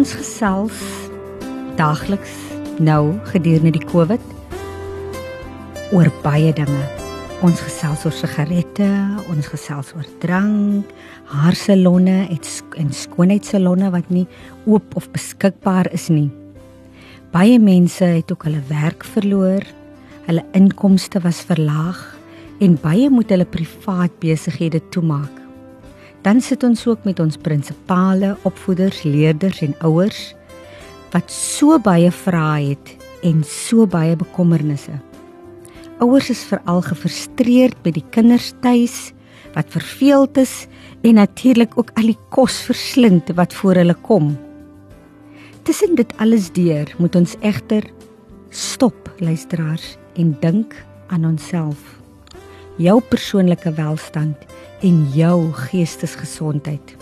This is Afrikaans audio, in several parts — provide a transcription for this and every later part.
Ons gesels daagliks nou gedurende die COVID oor baie dinge. Ons gesels oor sigarette, ons gesels oor drank, haarsalonne en skoonheidssalonne wat nie oop of beskikbaar is nie. Baie mense het ook hulle werk verloor, hulle inkomste was verlaag en baie moet hulle privaat besighede toemaak. Dan sit ons ook met ons prinsipale, opvoeders, leerders en ouers wat so baie vrae het en so baie bekommernisse. Ouers is veral gefrustreerd by die kinders tuis wat verveeld is en natuurlik ook al die kos verslind wat voor hulle kom. Tussen dit alles deur moet ons egter stop, luisteraars, en dink aan onsself. Jou persoonlike welstand en jou geestesgesondheid.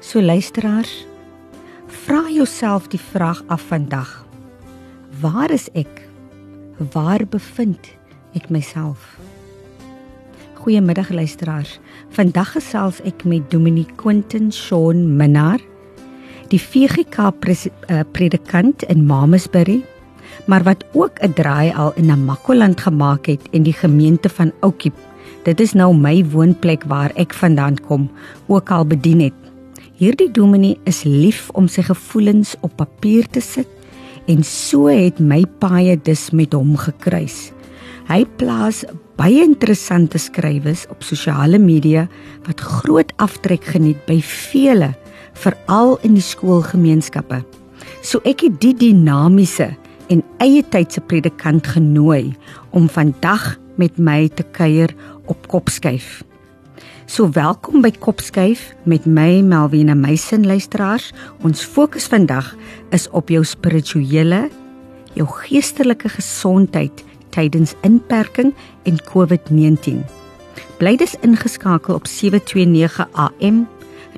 So luisteraars, vra jouself die vraag af vandag. Waar is ek? Waar bevind ek myself? Goeiemiddag luisteraars. Vandag gesels ek met Dominique Quentin Shaun Minnar, die VGK eh, predikant in Mamasbury, maar wat ook 'n draai al in Namakoland gemaak het en die gemeente van Oukiep Dit is nou my woonplek waar ek vandaan kom, ook al bedien het. Hierdie dominee is lief om sy gevoelens op papier te sit en so het my paie dus met hom gekruis. Hy plaas baie interessante skrywes op sosiale media wat groot aftrek geniet by vele, veral in die skoolgemeenskappe. So ek het die dinamiese en eie tydse predikant genooi om vandag met my te kuier op Kopskyf. So welkom by Kopskyf met my Melvina Meisen luisteraars. Ons fokus vandag is op jou spirituele, jou geestelike gesondheid tydens inperking en COVID-19. Bly dus ingeskakel op 729 AM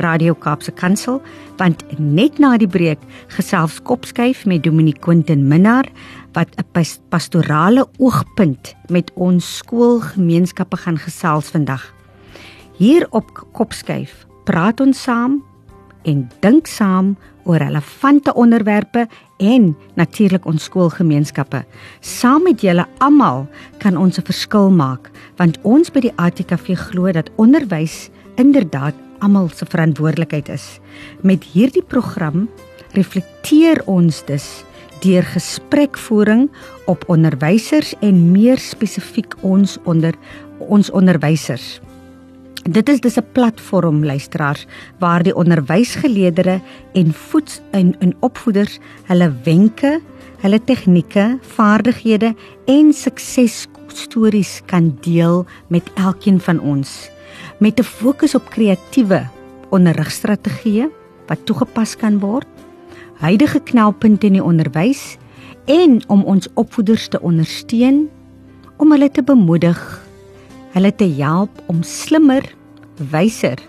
Radio Kaapse Kansel want net na die breek gesels Kopskyf met Dominique Quentin Minnar wat 'n pastorale oogpunt met ons skoolgemeenskappe gaan gesels vandag. Hier op Kopskyf praat ons saam en dink saam oor relevante onderwerpe en natuurlik ons skoolgemeenskappe. Saam met julle almal kan ons 'n verskil maak want ons by die ATKV glo dat onderwys inderdaad almal se verantwoordelikheid is. Met hierdie program reflekteer ons dus deur gesprekvoering op onderwysers en meer spesifiek ons onder ons onderwysers. Dit is dis 'n platform luisteraars waar die onderwysgeleerders en voets en en opvoeders hulle wenke, hulle tegnieke, vaardighede en suksesstories kan deel met elkeen van ons met 'n fokus op kreatiewe onderrigstrategieë wat toegepas kan word huidige knelpunte in die onderwys en om ons opvoeders te ondersteun om hulle te bemoedig, hulle te help om slimmer, wyser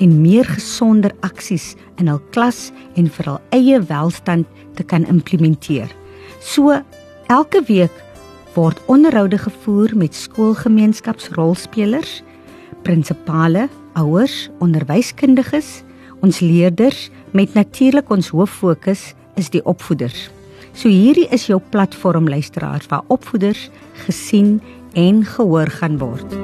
en meer gesonder aksies in hul klas en vir hul eie welstand te kan implementeer. So elke week word onderhoude gevoer met skoolgemeenskapsrolspelers, prinsipale, ouers, onderwyskundiges, ons leerders met natuurlik ons hoof fokus is die opvoeders. So hierdie is jou platform luisteraars waar opvoeders gesien en gehoor gaan word.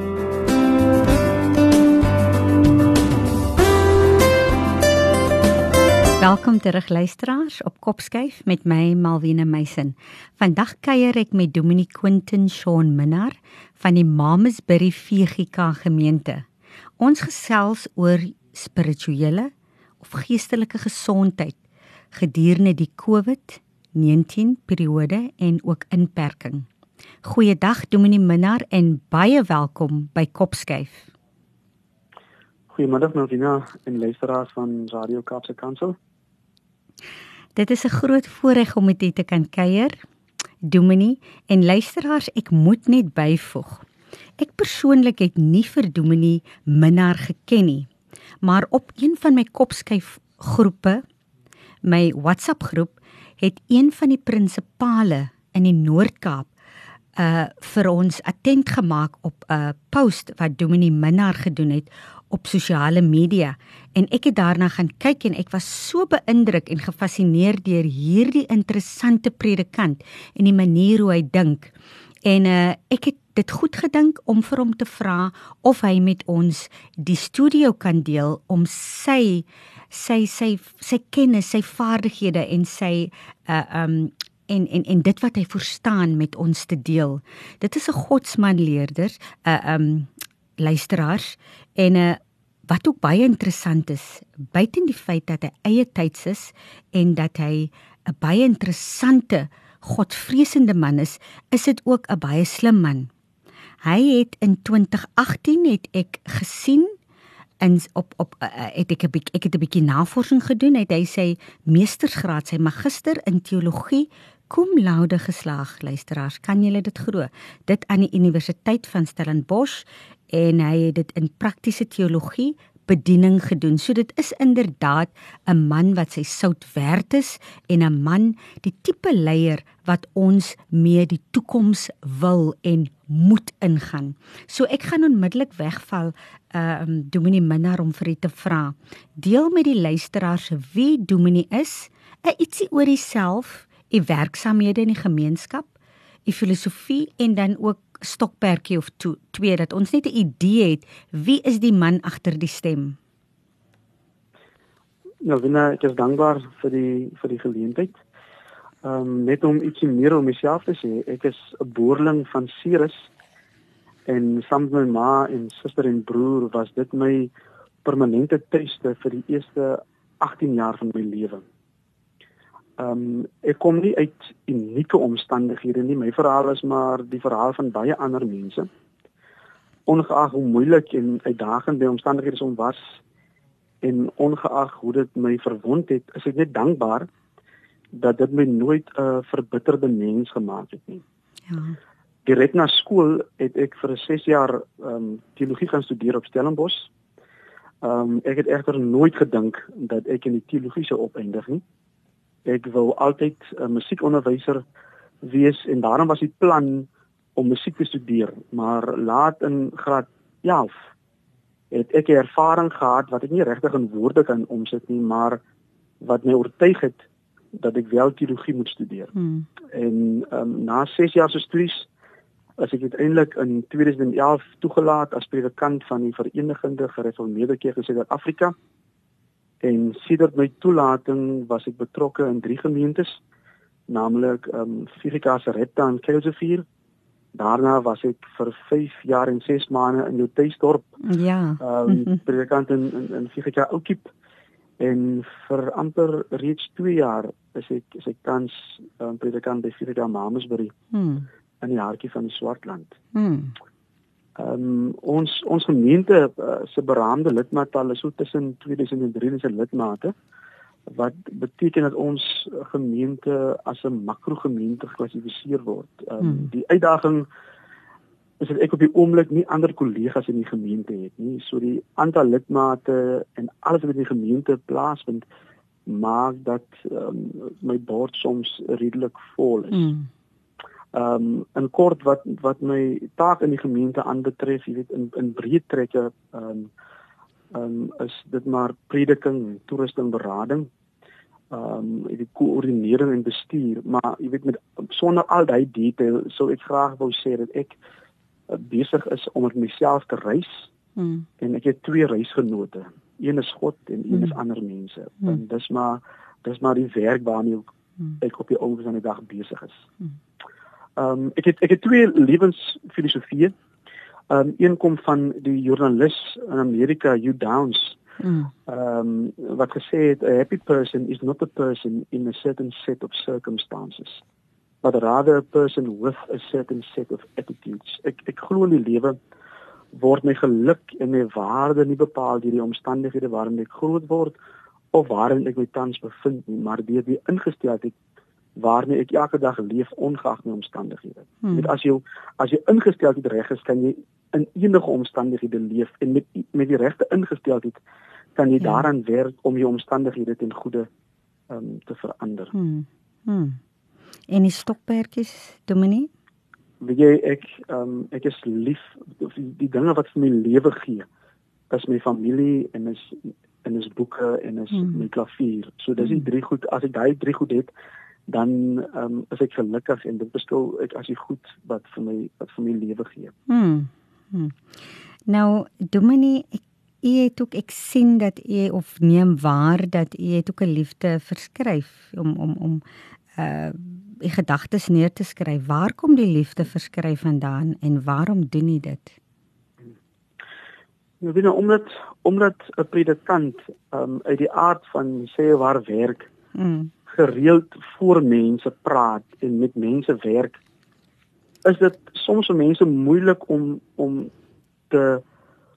Welkom terug luisteraars op Kopskyf met my Malwena Meisen. Vandag kuier ek met Dominique Quentin Shaun Minnar van die Mamasbury VGK gemeente. Ons gesels oor spirituele geestelike gesondheid gedurende die COVID-19 periode en ook inperking. Goeiedag Dominee Minnar en baie welkom by Kopskyf. Goeiemiddag Melvina en luisteraars van Radio Kaapse Kansel. Dit is 'n groot voorreg om met u te kan kuier. Dominee en luisteraars, ek moet net byvoeg. Ek persoonlik het nie vir Dominee Minnar geken nie maar op een van my kopskyf groepe my WhatsApp groep het een van die prinsipale in die Noord-Kaap uh vir ons attent gemaak op 'n post wat Dominee Minnar gedoen het op sosiale media en ek het daarna gaan kyk en ek was so beïndruk en gefassineer deur hierdie interessante predikant en die manier hoe hy dink. En uh, ek het dit goed gedink om vir hom te vra of hy met ons die studio kan deel om sy sy sy sy kennis, sy vaardighede en sy uh um en en en dit wat hy verstaan met ons te deel. Dit is 'n godsman leerder, 'n uh, um luisteraars en 'n uh, wat ook baie interessant is, buiten die feit dat hy eie tyds is en dat hy 'n baie interessante godvreesende man is, is dit ook 'n baie slim man. Hy het in 2018 het ek gesien in op op uh, het ek 'n bietjie ek het 'n bietjie navorsing gedoen het hy sê meestersgraad sy magister in teologie cum laude geslaag luisteraars. Kan julle dit glo? Dit aan die universiteit van Stellenbosch en hy het dit in praktiese teologie bediening gedoen. So dit is inderdaad 'n man wat sy sout werd is en 'n man die tipe leier wat ons mee die toekoms wil en moet ingaan. So ek gaan onmiddellik wegval ehm um, Dominee Minnar om vir u te vra. Deel met die luisteraars wie Dominee is, 'n ietsie oor homself, u werksamehede in die gemeenskap, u filosofie en dan ook stokperdjie of to, twee dat ons net 'n idee het wie is die man agter die stem. Ja, Wina, ek is dankbaar vir die vir die geleentheid. Ehm um, net om ietsie meer om myself te sê, ek is 'n boerling van Ceres en saam met my ma en suster en broer was dit my permanente tuiste vir die eerste 18 jaar van my lewe. Ehm um, ek kom nie uit unieke omstandighede nie. My verhaal is maar die verhaal van baie ander mense. Ongeag hoe moeilik en uitdagend die omstandighede soms was en ongeag hoe dit my verwond het, is ek net dankbaar dat dit my nooit 'n uh, verbitterde mens gemaak het nie. Ja. Direk na skool het ek vir 6 jaar ehm um, teologie gaan studeer op Stellenbosch. Ehm um, ek het egter nooit gedink dat ek in die teologie sou opeindig nie ek wou altyd 'n musiekonderwyser wees en daarom was die plan om musiek te studeer, maar laat in graad 11 het ek 'n ervaring gehad wat ek nie regtig in woorde kan omsit nie, maar wat my oortuig het dat ek wel teologie moet studeer. Hmm. En um, na 6 jaar se studies as ek uiteindelik in 2011 toegelaat as predikant van die Verenigde Gereformeerde Kerk in Suid-Afrika en sedert my toelating was ek betrokke in drie gemeentes naamlik ehm um, Fifika Saretta en Kelsevier. Daarna was ek vir 5 jaar en 6 maande in jou tuisdorp. Ja. Ehm um, predikant in in, in Fifika Oukiep en vir amper reeds 2 jaar is ek is ek tans ehm um, predikant by Fifika Mamasbury. Hmm. in die hartjie van die Swartland. Hmm. Ehm um, ons ons gemeente uh, se beraamde lidmaatal is so tussen 2000 en 3000 lidmate wat beteken dat ons gemeente as 'n makrogemeente geklassifiseer word. Ehm um, hmm. die uitdaging is dat ek op die oomblik nie ander kollegas in die gemeente het nie. So die aantal lidmate en alles wat in die gemeente plaasvind maak dat um, my bord soms redelik vol is. Hmm. Ehm um, in kort wat wat my taak in die gemeente aanbetref, jy weet in in breë trekke ehm um, ehm um, is dit maar prediking, toerusting, berading. Ehm um, die koördinering en bestuur, maar jy weet met sonder al daai detail sou ek graag wou sê dat ek uh, besig is om met myself te reis. Hmm. En ek het twee reisgenote. Een is God en een hmm. is ander mense. Hmm. En dis maar dis maar die werk waarmee hmm. ek op die ouens aan die dag besig is. Hmm. Ehm um, ek het ek het twee lewensfilosofieë. Ehm um, een kom van die joernalis in Amerika Hugh Downs. Hmm. Ehm um, wat gesê het a happy person is not a person in a certain set of circumstances but rather a person with a certain set of attitudes. Ek ek glo in die lewe word my geluk en my waarde nie bepaal deur die omstandighede waarin ek groot word of waarin ek my tans bevind nie, maar deur die ingesteldheid waarmee ek elke dag leef ongeag my omstandighede. Hmm. Met as jy as jy ingesteldheid reg is, kan jy in enige omstandighede leef en met met die regte ingesteldheid kan jy ja. daaraan werk om jou omstandighede ten goeie um, te verander. Hmm. Hmm. En die stokperdjies, Dominie? Weet jy ek um, ek is lief die, die dinge wat vir my lewe gee is my familie en is en is boeke en is mm. my klavier. So dis die mm. drie goed as ek daai drie goed het dan um, is ek gelukkig en dit beskou ek as die goed wat vir my wat vir my lewe gee. Mm. Mm. Nou Dominie ek U het ook ek sien dat u of neem waar dat u het ook 'n liefde verskryf om om om uh u gedagtes neer te skryf. Waar kom die liefde verskryf vandaan en waarom doen u dit? Nou binne omdat omdat 'n predikant um uit die aard van sê waar werk mm. Gereeld voor mense praat en met mense werk is dit soms vir mense moeilik om om te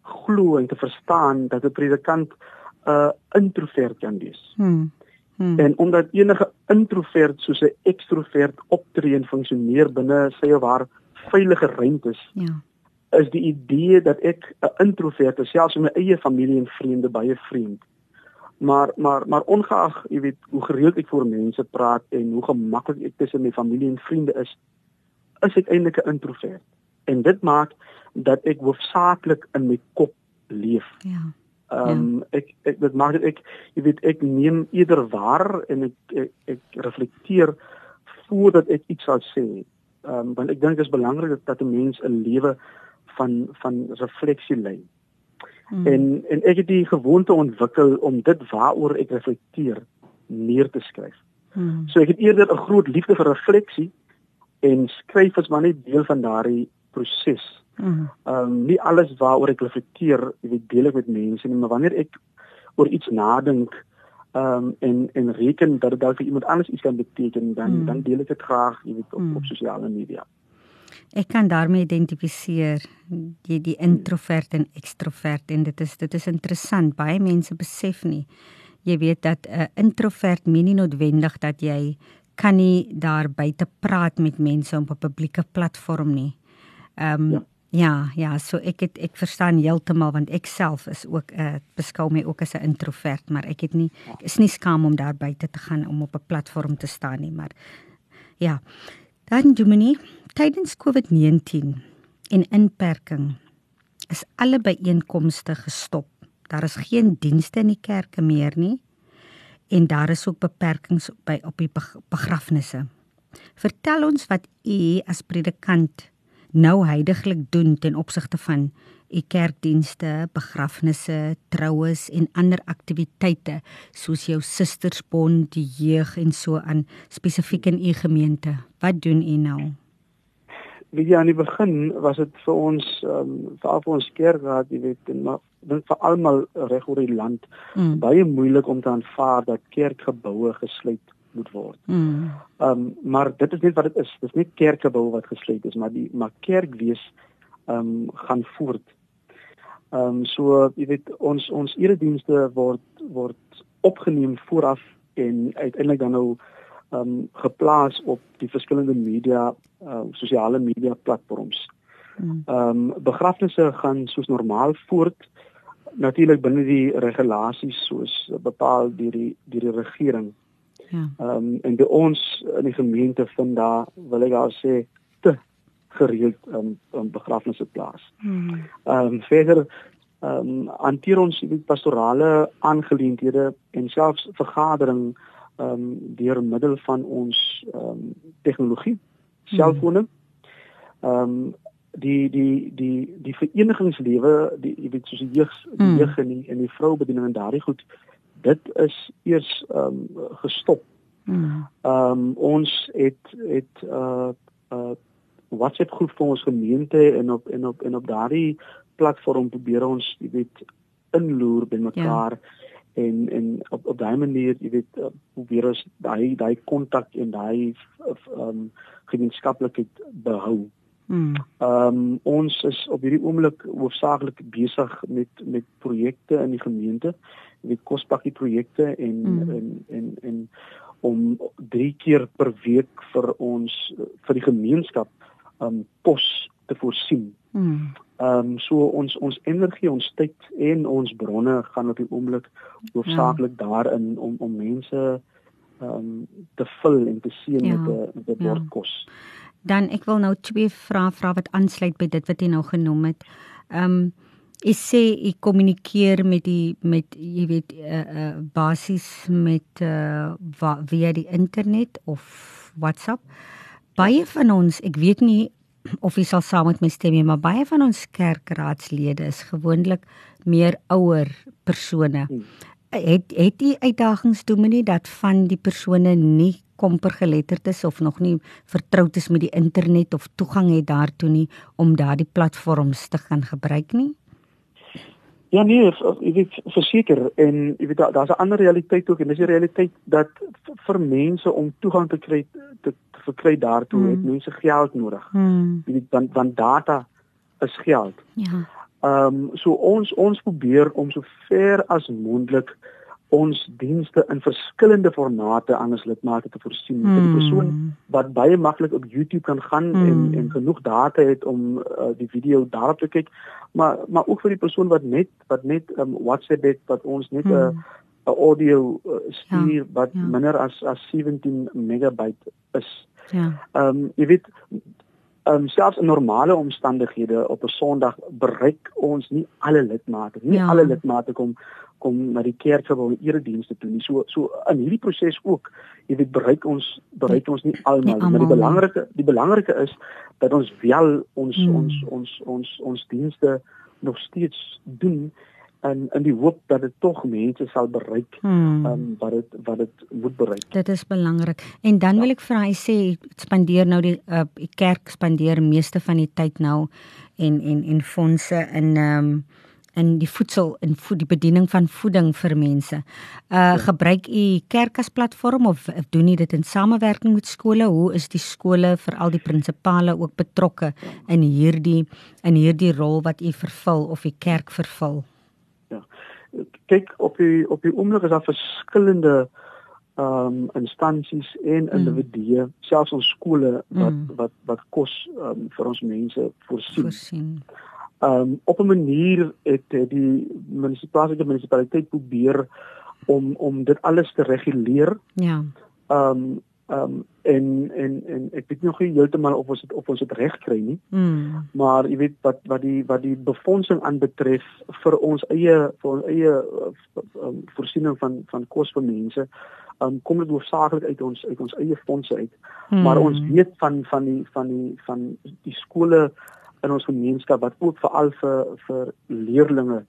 glo en te verstaan dat 'n predikant 'n uh, introvert kan wees. Hmm. Hmm. En omdat enige introvert soos 'n ekstrovert optree en funksioneer binne sy of haar veilige ruimtes. Ja is die idee dat ek 'n introvert is, selfs in my eie familie en vriende baie vriend. Maar maar maar ongeag, jy weet, hoe gereeld ek voor mense praat en hoe gemaklik ek tussen my familie en vriende is, is ek eintlik 'n introvert. En dit maak dat ek hoofsaaklik in my kop leef. Ja. Ehm um, ja. ek ek dit maak dit ek jy weet ek neem eerder waar en ek ek, ek reflekteer voordat ek iets sal sê. Ehm um, want ek dink dit is belangrik dat 'n mens 'n lewe van van refleksie lê. Hmm. En en ek het die gewoonte ontwikkel om dit waaroor ek reflekteer neer te skryf. Hmm. So ek het eerder 'n groot liefde vir refleksie en skryf is maar net deel van daardie proses. Hmm. Ehm um, nie alles waaroor ek reflekteer, jy weet, deel ek met mense nie, maar wanneer ek oor iets nadink ehm um, en en reken dat dit dalk vir iemand anders iets kan beteken, dan hmm. dan deel ek dit graag, jy weet, op, hmm. op sosiale media. Ek kan daarmee identifiseer die die introvert en ekstrovert en dit is dit is interessant. Baie mense besef nie. Jy weet dat 'n uh, introvert meen nie noodwendig dat jy kan nie daar buite praat met mense op 'n publieke platform nie. Ehm um, ja. ja, ja, so ek het ek verstaan heeltemal want ek self is ook 'n uh, beskou my ook as 'n introvert, maar ek het nie ek is nie skaam om daar buite te gaan om op 'n platform te staan nie, maar ja. Dan Domini, tydens COVID-19 en inperking is alle byeenkomste gestop. Daar is geen dienste in die kerke meer nie en daar is ook beperkings by op die begrafnisse. Vertel ons wat u as predikant nou heidaglik doen ten opsigte van u kerkdienste, begrafnisse, troues en ander aktiwiteite soos jou sustersbond, die jeug en so aan spesifiek in u gemeente. Wat doen u nou? Weet jy aan die begin was dit vir ons ehm um, vir ons kerkraad jy weet en maar dink vir almal reg oor die land mm. baie moeilik om te aanvaar dat kerkgeboue gesluit moet word. Mm. Ehm mm. um, maar dit is net wat dit is. Dis nie kerkgeboue wat gesluit is maar die maar kerkwees ehm um, gaan voort. Ehm um, so jy weet ons ons eredienste word word opgeneem vooraf en uiteindelik dan nou um geplaas op die verskillende media uh sosiale media platforms. Um begrafnisse gaan soos normaal voort natuurlik binne die regulasies soos bepaal deur die deur die regering. Ja. Um en by ons in die gemeente vind daar wil ek al sê te gereeld um, um begrafnisse plaas. Hmm. Um verder um hanteer ons die pastorale aangeleenthede en selfs vergaderings ehm um, deur middel van ons ehm um, tegnologie selfone. Ehm um, die die die die verenigingslewe die jy weet soos die jeug die mm. jeug en die en die vroubediening en daardie goed dit is eers ehm um, gestop. Hmm. Ehm um, ons het het uh uh WhatsApp groep vir ons gemeente en op en op en op daardie platform probeer ons jy weet inloer by mekaar. Ja en en op op daai manier jy weet uh, probeer ons daai daai kontak en daai ehm um, gemeenskaplikheid behou. Hmm. Ehm um, ons is op hierdie oomblik hoofsaaklik besig met met projekte in die gemeente, met kospakkie projekte en, hmm. en en en om drie keer per week vir ons vir die gemeenskap ehm um, pos te voorsien. Hmm. Ehm um, so ons ons energie, ons tyd en ons bronne gaan op die oomblik hoofsaaklik ja. daarin om om mense ehm um, te vul en te seën ja. met 'n met 'n bord ja. kos. Dan ek wil nou twee vrae vra wat aansluit by dit wat jy nou genoem het. Ehm um, Ek sê ek kommunikeer met die met jy weet uh, uh basies met uh via die internet of WhatsApp. Baie van ons, ek weet nie of jy sal saam met my stem nie, maar baie van ons kerkraadslede is gewoonlik meer ouer persone. Hmm. Het het die uitdagings dominee dat van die persone nie komper geletterd is of nog nie vertroud is met die internet of toegang het daartoe nie om daardie platforms te gaan gebruik nie? Ja nee, ek weet verseker en jy weet daar's 'n ander realiteit ook en dis die realiteit dat vir mense om toegang te kry te verkry daartoe hmm. het mense geld nodig. Weet want want data is geld. Ja. Ehm um, so ons ons probeer om so ver as moontlik ons dienste in verskillende formate aan ons lidmate te voorsien. Vir die persoon wat baie maklik op YouTube kan gaan hmm. en en genoeg data het om uh, die video daarop te kyk, maar maar ook vir die persoon wat net wat net um, WhatsApp het wat ons net 'n hmm. 'n audio uh, stuur ja. wat ja. minder as as 17 megabyte is. Ja. Ehm um, jy weet um, selfs in normale omstandighede op 'n Sondag bereik ons nie alle lidmate nie. Ja. Alle lidmate kom kom na die kerk vir hulle eredienste toe nie. So so in hierdie proses ook, jy weet bereik ons bereik ons nie almal nie, maar die belangrike die belangrike is dat ons wel ons hmm. ons ons ons ons dienste nog steeds doen en in die hoop dat dit tog mense sal bereik hmm. um, wat dit wat dit moet bereik. Dit is belangrik. En dan wil ek vir hy sê spandeer nou die uh, die kerk spandeer meeste van die tyd nou en en en fondse in ehm um, in die voedsel en voed die bediening van voeding vir mense. Uh ja. gebruik u kerk as platform of doen u dit in samewerking met skole? Hoe is die skole vir al die prinsipale ook betrokke in hierdie in hierdie rol wat u vervul of die kerk vervul? Ja. Kyk op die op die oomblik is daar verskillende ehm um, instansies en mm. individue, mm. selfs ons skole wat mm. wat wat kos um, vir ons mense voorsien. voorsien um, op 'n manier het die munisipaliteit munisipaliteit probeer om om dit alles te reguleer. Ja. Ehm um, ehm um, en en en ek weet nog nie heeltemal of ons dit of ons dit reg kry nie. Mm. Maar jy weet wat wat die wat die befondsing aanbetref vir ons eie vir ons eie um, voorsiening van van kos vir mense um, kom dit hoofsaaklik uit ons uit ons eie fondse uit. Mm. Maar ons weet van van die van die van die skole in ons gemeenskap wat ook veral vir vir leerdlinge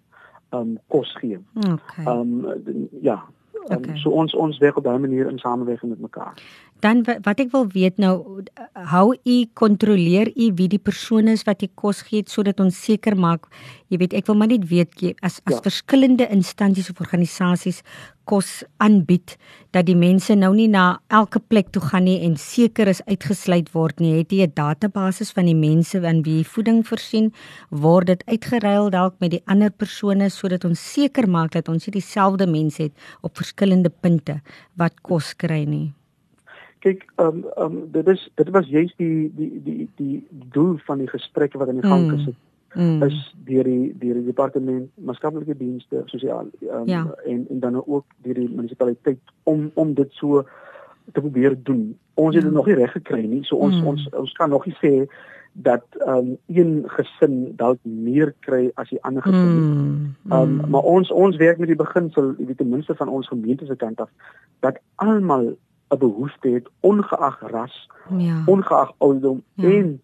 um kos gee. Okay. Um ja, um, okay. so ons ons werk op daai manier in samewerking met mekaar. Dan wat ek wil weet nou hou u kontroleer u wie die persoon is wat jy kos gee sodat ons seker maak jy weet ek wil maar net weet as as ja. verskillende instansies of organisasies kos aanbied dat die mense nou nie na elke plek toe gaan nie en seker is uitgesluit word nie het jy 'n database van die mense aan wie voeding voorsien word dit uitgeruil dalk met die ander persone sodat ons seker maak dat ons nie dieselfde mense het op verskillende punte wat kos kry nie kyk ehm um, ehm um, dit is dit was juist die die die die doel van die gesprekke wat aan die gang mm. gesit mm. Is deur die deur die departement maatskaplike dienste sosiaal um, ja. en en dan ook deur die munisipaliteit om om dit so te probeer doen. Ons het dit mm. nog nie reg gekry nie. So ons mm. ons ons kan nog nie sê dat um, een gesin dalk meer kry as die ander gesin. Mm. Ehm um, mm. maar ons ons werk met die beginsel, jy weet ten minste van ons gemeente se kant af dat almal 'n behoefte het ongeag ras, ja. ongeag ouderdom ja. en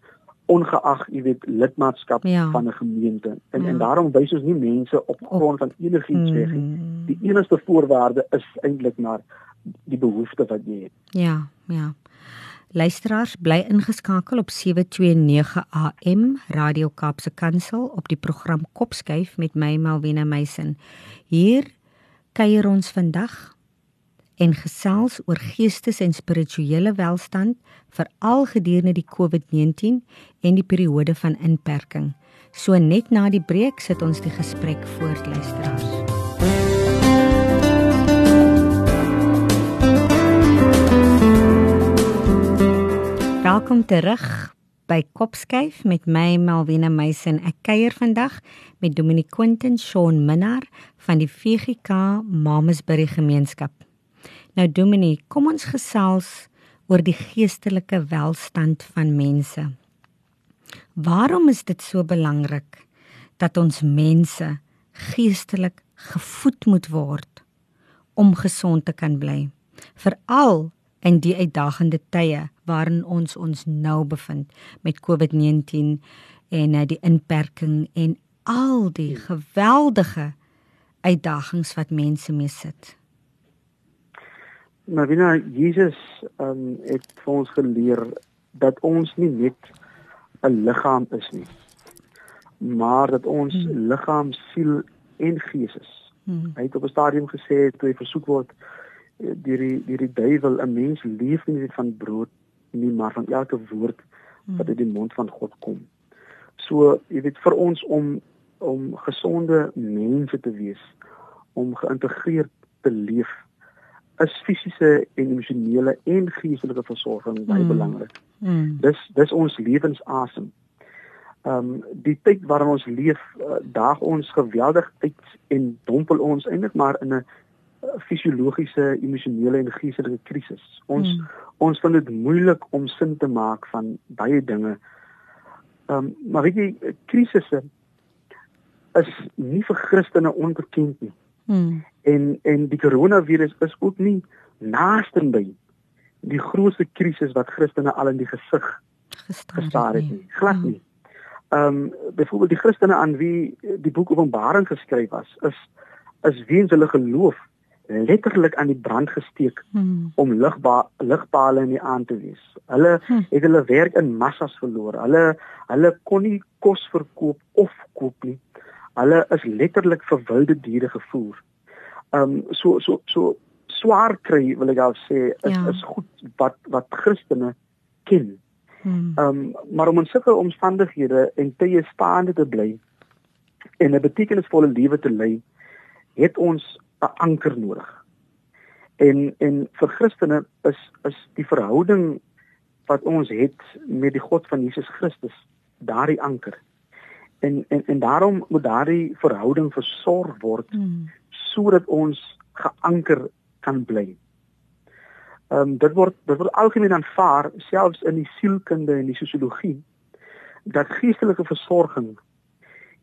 ongeag, jy weet, lidmaatskap ja. van 'n gemeente. En ja. en daarom wys ons nie mense op grond van enigiets weg nie. Mm. Die enigste voorwaarde is eintlik maar die behoefte wat jy het. Ja, ja. Luisteraars bly ingeskakel op 729 AM Radio Kaapse Kansel op die program Kopskuif met my Malwena Meisen. Hier kuier ons vandag en gesels oor geestes en spirituele welstand veral gedurende die COVID-19 en die periode van inperking. So net na die breek sit ons die gesprek voort luisteraars. Welkom terug by Kopskyf met my Malwena Meisen. Ek kuier vandag met Dominique Quentin Shaun Minnar van die VGK Mamasbury Gemeenskap. Nou Dominie, kom ons gesels oor die geestelike welstand van mense. Waarom is dit so belangrik dat ons mense geestelik gevoed moet word om gesond te kan bly. Veral in die uitdagende tye waarin ons ons nou bevind met COVID-19 en uh, die inperking en al die geweldige uitdagings wat mense mee sit. Maar binne Jesus um, het vir ons geleer dat ons nie net 'n liggaam is nie, maar dat ons hmm. liggaam, siel en gees is. Hmm. Hy het op 'n stadium gesê toe hy versoek word eh, deur die deur die duiwel 'n mens leef nie net van brood nie, maar van elke woord hmm. wat uit die mond van God kom. So, jy weet vir ons om om gesonde mense te wees, om geïntegreerd te leef, is fisiese en emosionele en geestelike versorging baie mm. belangrik. Mm. Dis dis ons lewensasem. Ehm um, die tyd waarin ons leef, uh, daag ons geweldig uit en dompel ons eintlik maar in 'n uh, fisiologiese, emosionele en geestelike krisis. Ons mm. ons vind dit moeilik om sin te maak van baie dinge. Ehm um, maar weet jy, krisisse is nie vir Christene onbekend nie. Hmm. En en die koronavirus is ook nie naaste by die grootste krisis wat Christene al in die gesig gestaar het nie. Glad hmm. nie. Ehm um, byvoorbeeld die Christene aan wie die boek Openbaring geskryf was, is is weens hulle geloof letterlik aan die brand gesteek hmm. om ligba ligpale in die aand te wees. Hulle hmm. het hulle werk in massas verloor. Hulle hulle kon nie kos verkoop of koop nie hulle is letterlik vir wilde diere gevoer. Ehm um, so so so swaar kry wil ek al sê is ja. is goed wat wat Christene ken. Hmm. Ehm um, maar om in sulke omstandighede en tye staande te bly en 'n betekenisvolle lewe te lei, het ons 'n anker nodig. En en vir Christene is is die verhouding wat ons het met die God van Jesus Christus daardie anker en en en daarom moet daardie verhouding versorg word mm. Sodat ons geanker kan bly. Ehm um, dit word dit word algemeen aanvaar selfs in die sielkunde en die sosiologie dat geestelike versorging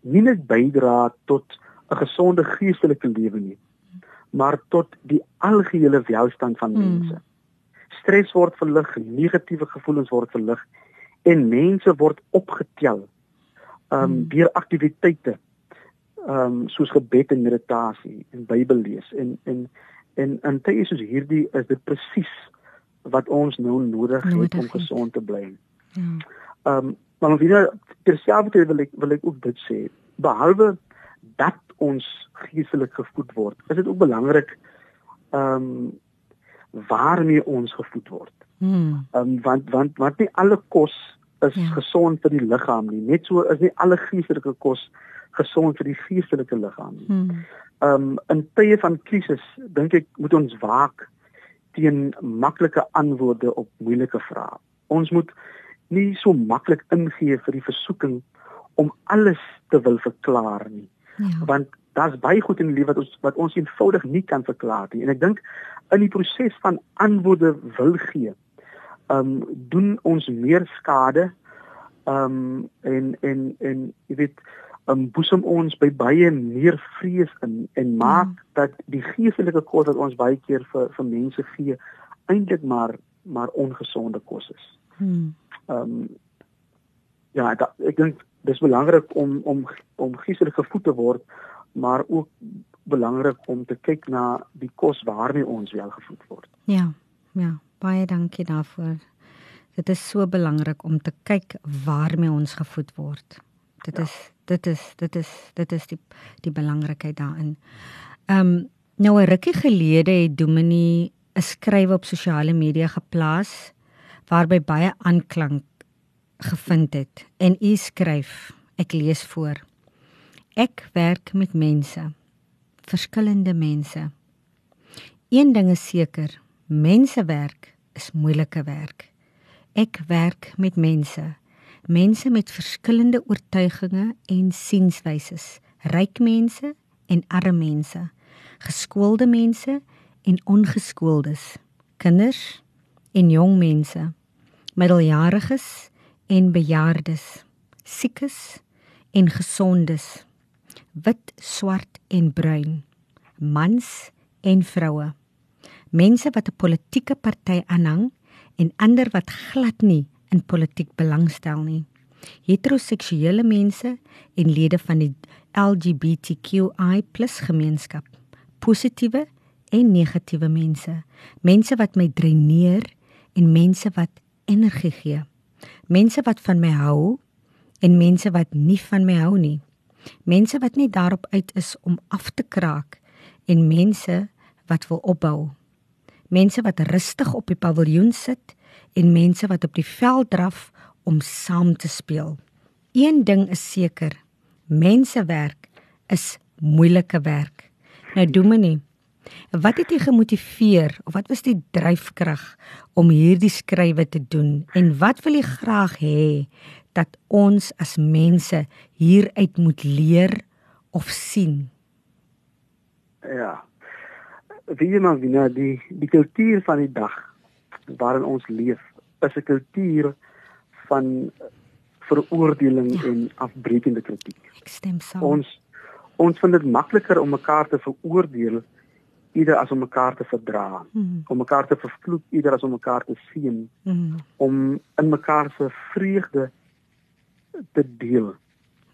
nie net bydra tot 'n gesonde geestelike lewe nie maar tot die algehele welstand van mm. mense. Stres word verlig, negatiewe gevoelens word verlig en mense word opgetel ehm um, deur aktiwiteite ehm um, soos gebed en meditasie en Bybel lees en en en in tye soos hierdie is dit presies wat ons nou nodig, nodig het om gesond te bly. Ja. Ehm um, maar weer terselfdertyd wil ek wil ek ook dit sê behalwe dat ons geestelik gevoed word, is dit ook belangrik ehm um, waarmee ons gevoed word. Hmm. Ehm um, want want want nie alle kos is ja. gesond vir die liggaam nie. Net so is nie alle geestelike kos gesond vir die geestelike liggaam nie. Hmm. Ehm um, in tye van krisis dink ek moet ons waak teen maklike antwoorde op moeilike vrae. Ons moet nie so maklik ingee vir die versoeking om alles te wil verklaar nie. Ja. Want daar's baie goed in die lewe wat ons wat ons eenvoudig nie kan verklaar nie. En ek dink in die proses van antwoorde wil gee, um, doen ons meer skade ehm um, en en en jy weet ehm um, boesem ons by baie meer vrees in en maak hmm. dat die geestelike kos wat ons baie keer vir vir mense gee eintlik maar maar ongesonde kos is. Hmm. Ehm um, ja, da, ek dink dis belangrik om om om geestelik gevoed te word, maar ook belangrik om te kyk na die kos waarmee ons wel gevoed word. Ja. Ja. Baie dankie daarvoor. Dit is so belangrik om te kyk waarmee ons gevoed word. Dit ja. is dit is dit is dit is die die belangrikheid daarin. Ehm um, nou 'n rukkie gelede het Dominie 'n skrywe op sosiale media geplaas waarby baie aanklank gevind het en u skryf ek lees voor ek werk met mense verskillende mense een ding is seker Mensewerk is moeilike werk. Ek werk met mense, mense met verskillende oortuigings en sienswyses, ryk mense en arme mense, geskoolde mense en ongeskooldes, kinders en jong mense, middeljariges en bejaardes, siekes en gesondes. Wit, swart en bruin. Mans en vroue. Mense wat 'n politieke party aanhang en ander wat glad nie in politiek belangstel nie. Heteroseksuele mense en lede van die LGBTQI+ gemeenskap. Positiewe en negatiewe mense. Mense wat my dreineer en mense wat energie gee. Mense wat van my hou en mense wat nie van my hou nie. Mense wat net daarop uit is om af te kraak en mense wat wil opbou. Mense wat rustig op die paviljoen sit en mense wat op die veld draf om saam te speel. Een ding is seker, mensewerk is moeilike werk. Nou Dominee, wat het jy gemotiveer of wat was die dryfkrag om hierdie skrywe te doen en wat wil jy graag hê dat ons as mense hieruit moet leer of sien? Ja. Wie jy maar wie die die kultuur van die dag waarin ons leef is 'n kultuur van veroordeling ja. en afbreekende kritiek. Ek stem saam. Ons ons vind dit makliker om mekaar te veroordeel eerder as om mekaar te verdra. Mm. Om mekaar te vervloek eerder as om mekaar te seën. Mm. Om in mekaar se vreugde te deel.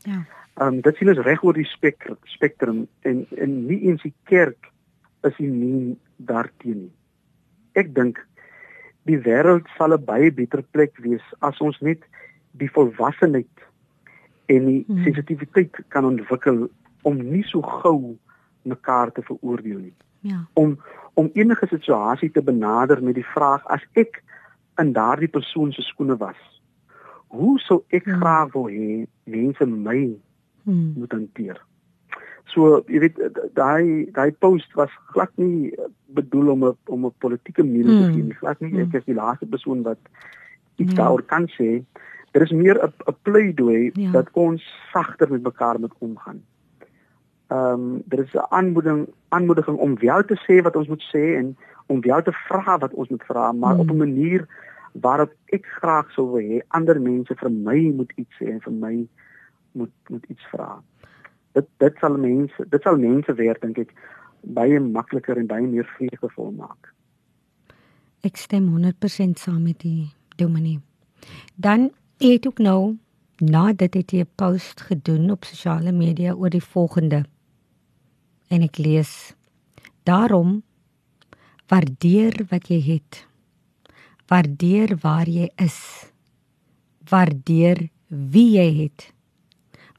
Ja. Ehm um, dit sien ons reg oor die spektrum spektrum en en nie eens die kerk is nie daarteen nie. Ek dink die wêreld sal 'n baie beter plek wees as ons net die volwassenheid en die hmm. sensitiwiteit kan ontwikkel om nie so gou mekaar te veroordeel nie. Ja. Om om enige situasie te benader met die vraag as ek in daardie persoon se skoene was, hoe sou ek hmm. graag wil hê mense my hmm. moet hanteer? So, jy weet daai daai post was glad nie bedoel om 'n om 'n politieke mening te hmm. gee nie. Glad nie ek is die laaste persoon wat iets ja. daaroor kan sê. Dit is meer 'n 'n pleidooi ja. dat ons sagter met mekaar moet omgaan. Ehm um, dit is 'n aanmoediging aanmoediging om wel te sê wat ons moet sê en om wel te vra wat ons moet vra, maar hmm. op 'n manier waarop ek graag sou wil hê ander mense vir my moet iets sê en vir my moet moet iets vra dit dit sal mense dit sal mense weer dink ek baie makliker en baie meer vreugdevol maak. Ek stem 100% saam met die dominee. Dan het ook nou nadat dit 'n post gedoen op sosiale media oor die volgende. En ek lees: Daarom waardeer wat jy het. Waardeer waar jy is. Waardeer wie jy het.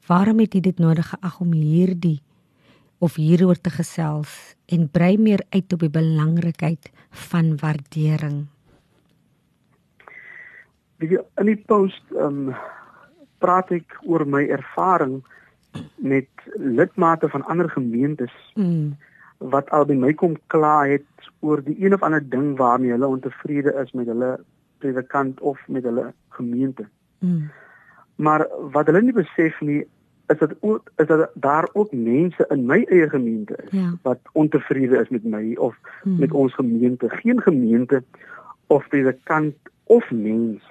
Waarom het jy dit nodig geag om hierdie of hieroor te gesels en brei meer uit op die belangrikheid van waardering? Wie in die post ehm um, praat ek oor my ervaring met lidmate van ander gemeentes mm. wat al by my kom kla het oor die een of ander ding waarmee hulle ontevrede is met hulle predikant of met hulle gemeente. Mm. Maar wat hulle nie besef nie is dit ook is dat daar ook mense in my eie gemeente is ja. wat ontevrede is met my of hmm. met ons gemeente. Geen gemeente of predikant of mens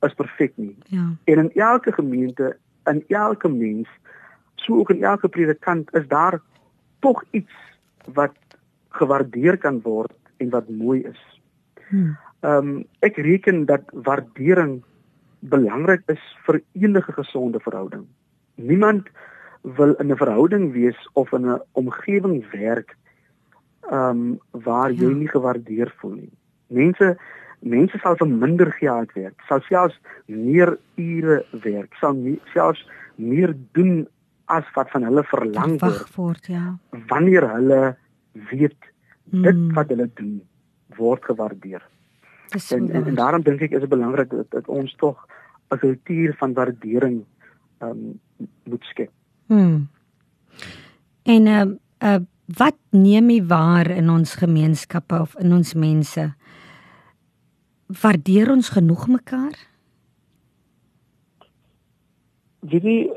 is perfek nie. Ja. En in elke gemeente, in elke mens, so ook in elke predikant is daar tog iets wat gewaardeer kan word en wat mooi is. Hmm. Ehm um, ek reken dat waardering belangrik is vir enige gesonde verhouding. Niemand wil in 'n verhouding wees of in 'n omgewing werk ehm um, waar jy ja. nie gewaardeer voel nie. Mense mense sal vir minder geld werk, sal selfs meer ure werk, sal nie, selfs meer doen as wat van hulle verlang word. Ja. Wanneer hulle weet dit mm. wat hulle doen word gewaardeer. En, en en daarom dink ek is dit belangrik dat, dat ons tog 'n kultuur van waardering ehm um, moet skep. Hmm. En uh, uh wat neem jy waar in ons gemeenskappe of in ons mense? Waardeer ons genoeg mekaar? Wie die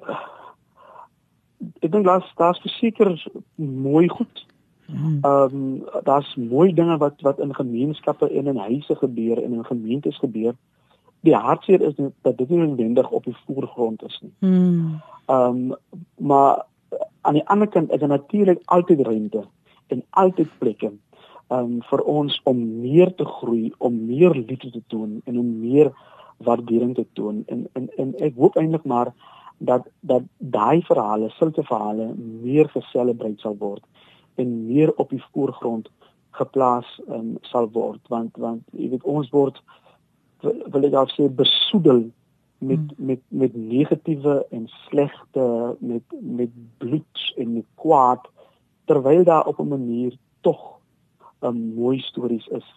ek dink laas daar's verseker mooi goed. Hmm. Ehm um, daar's mooi dinge wat wat in gemeenskappe en in huise gebeur en in gemeentes gebeur die hartseer is dat dit nie noodwendig op die voorgrond is nie. Mm. Ehm um, maar aan die ander kant is daar natuurlik altyd ruimte en altyd plekke um, vir ons om meer te groei, om meer liefde te toon en om meer waardering te toon. En en en ek hoop eintlik maar dat dat daai verhale, sulke verhale meer geselebreer sal word en meer op die voorgrond geplaas um, sal word want want jy weet ons word wil ek sê besoedel met hmm. met met negatiewe en slegte met met bloed en met kwaad terwyl daar op 'n manier tog 'n um, mooi stories is.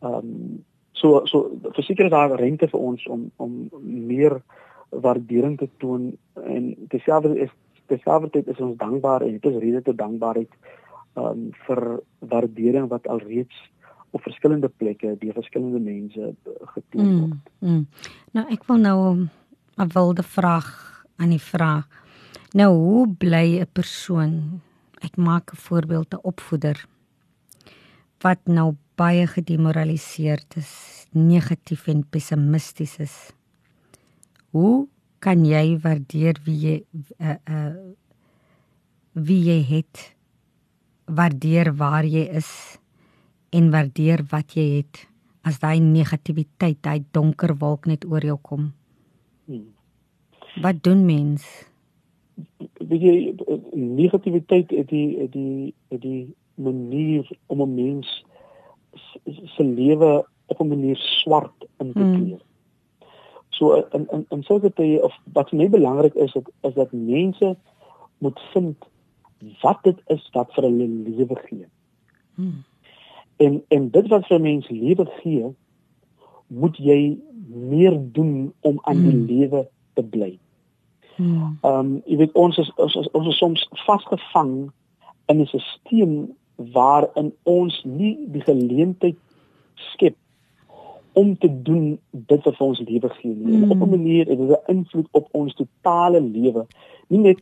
Ehm um, so so verseker daar rente vir ons om om meer waardering te toon en dieselfde is dieselfde is ons dankbaar en dit is rede tot dankbaarheid um, vir waardering wat alreeds op verskillende plekke deur verskillende mense getoon mm, word. Mm, mm. Nou ek wil nou 'n wilde vraag aan die vraag. Nou hoe bly 'n persoon? Ek maak 'n voorbeeld 'n opvoeder wat nou baie gedemoraliseerd is, negatief en pessimisties is. Hoe kan jy waardeer wie jy uh uh wie jy het? Waardeer waar jy is en waardeer wat jy het as daai negativiteit, daai donker wolk net oor jou kom. Hmm. Wat doen mens? Wie jy negativiteit het die die die manier om 'n mens se lewe op 'n manier swart in te kleur. Hmm. So in in in sulke tye of wat vir my belangrik is, is is dat mense moet vind wat dit is wat vir hulle lewe gee. Hmm. En en dit wat vir mense lewe gee, moet jy meer doen om aan die hmm. lewe te bly. Hmm. Ehm um, jy weet ons is ons is, ons is soms vasgevang in 'n stelsel waarin ons nie die geleentheid skep om te doen dit wat vir ons lewe gee nie. Mm. Op 'n manier het dit 'n invloed op ons totale lewe. Nie net